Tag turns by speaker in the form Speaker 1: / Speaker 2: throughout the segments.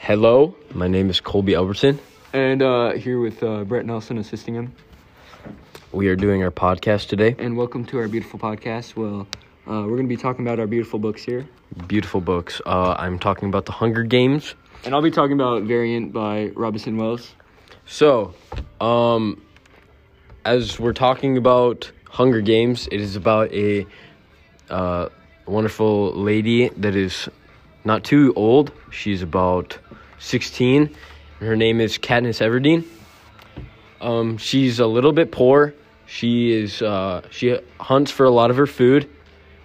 Speaker 1: Hello, my name is Colby Albertson.
Speaker 2: And uh, here with uh, Brett Nelson assisting him.
Speaker 1: We are doing our podcast today.
Speaker 2: And welcome to our beautiful podcast. Well, uh, we're going to be talking about our beautiful books here.
Speaker 1: Beautiful books. Uh, I'm talking about The Hunger Games.
Speaker 2: And I'll be talking about Variant by Robinson Wells.
Speaker 1: So, um, as we're talking about Hunger Games, it is about a uh, wonderful lady that is not too old. She's about 16. And her name is Katniss Everdeen. Um, she's a little bit poor. She is uh, she hunts for a lot of her food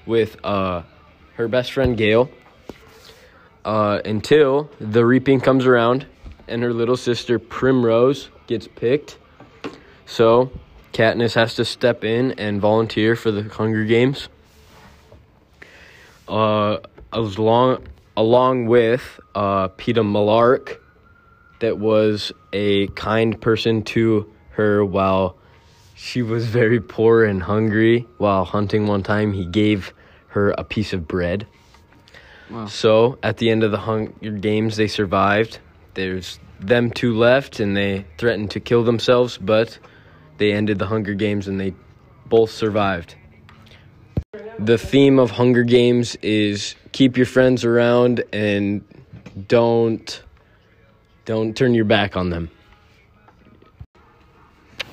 Speaker 1: with uh, her best friend Gale uh, until the reaping comes around and her little sister Primrose gets picked. So Katniss has to step in and volunteer for the Hunger Games. Uh, along along with uh, Peeta Mellark, that was a kind person to her while she was very poor and hungry while hunting one time. He gave her a piece of bread.
Speaker 2: Wow.
Speaker 1: So at the end of the Hunger Games, they survived. There's them two left, and they threatened to kill themselves, but they ended the Hunger Games and they both survived. The theme of Hunger Games is keep your friends around and don't don't turn your back on them.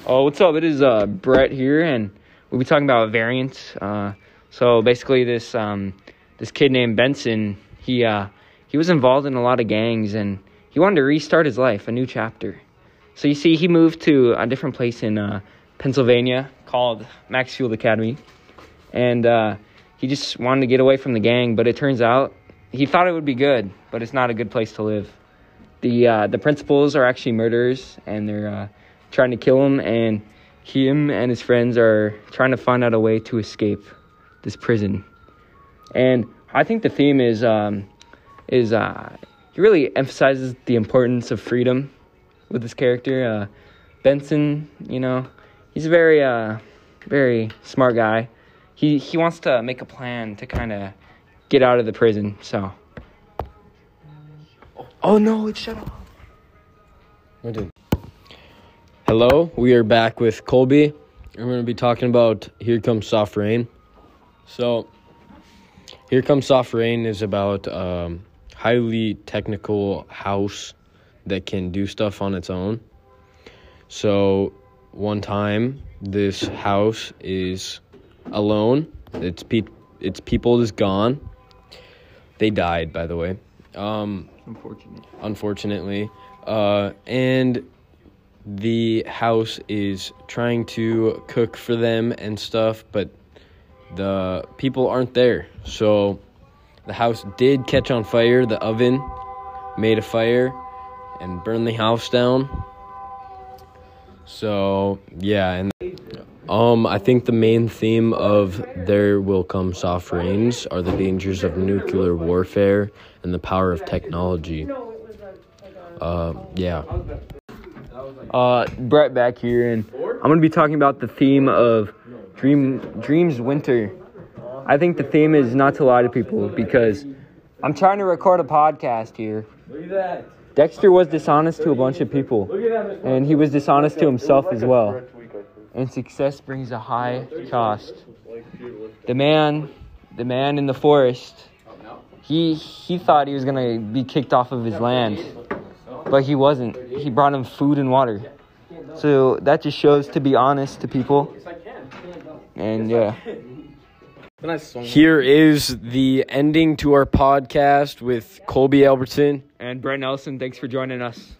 Speaker 2: Oh, what's up? It is uh, Brett here, and we'll be talking about variants. Uh, so basically, this um, this kid named Benson, he uh, he was involved in a lot of gangs, and he wanted to restart his life, a new chapter. So you see, he moved to a different place in uh, Pennsylvania called Maxfield Academy, and uh, he just wanted to get away from the gang. But it turns out he thought it would be good, but it's not a good place to live. The uh, the principals are actually murderers, and they're uh, trying to kill him, and him and his friends are trying to find out a way to escape this prison. And I think the theme is um, is uh, he really emphasizes the importance of freedom with this character. Uh, Benson, you know, he's a very uh, very smart guy. He he wants to make a plan to kind of get out of the prison. So. Oh no! It shut off.
Speaker 1: I did. Hello, we are back with Colby. and We're going to be talking about Here Comes Soft Rain. So, Here Comes Soft Rain is about um, highly technical house that can do stuff on its own. So, one time, this house is alone. Its pe- its people is gone. They died, by the way. Um,
Speaker 2: Unfortunate.
Speaker 1: unfortunately. Uh, and the house is trying to cook for them and stuff, but the people aren't there. So the house did catch on fire. The oven made a fire and burned the house down. So yeah, and um, I think the main theme of There Will Come Soft Rains are the dangers of nuclear warfare and the power of technology. Uh, yeah.
Speaker 2: Uh, Brett back here, and I'm gonna be talking about the theme of Dream Dreams Winter. I think the theme is not to lie to people because I'm trying to record a podcast here.
Speaker 3: Look at that.
Speaker 2: Dexter was dishonest to a bunch of people, and he was dishonest to himself as well. And success brings a high cost. The man, the man in the forest, he he thought he was gonna be kicked off of his land, but he wasn't. He brought him food and water. So that just shows to be honest to people. And yeah.
Speaker 1: Here is the ending to our podcast with Colby Albertson.
Speaker 2: And Brett Nelson, thanks for joining us.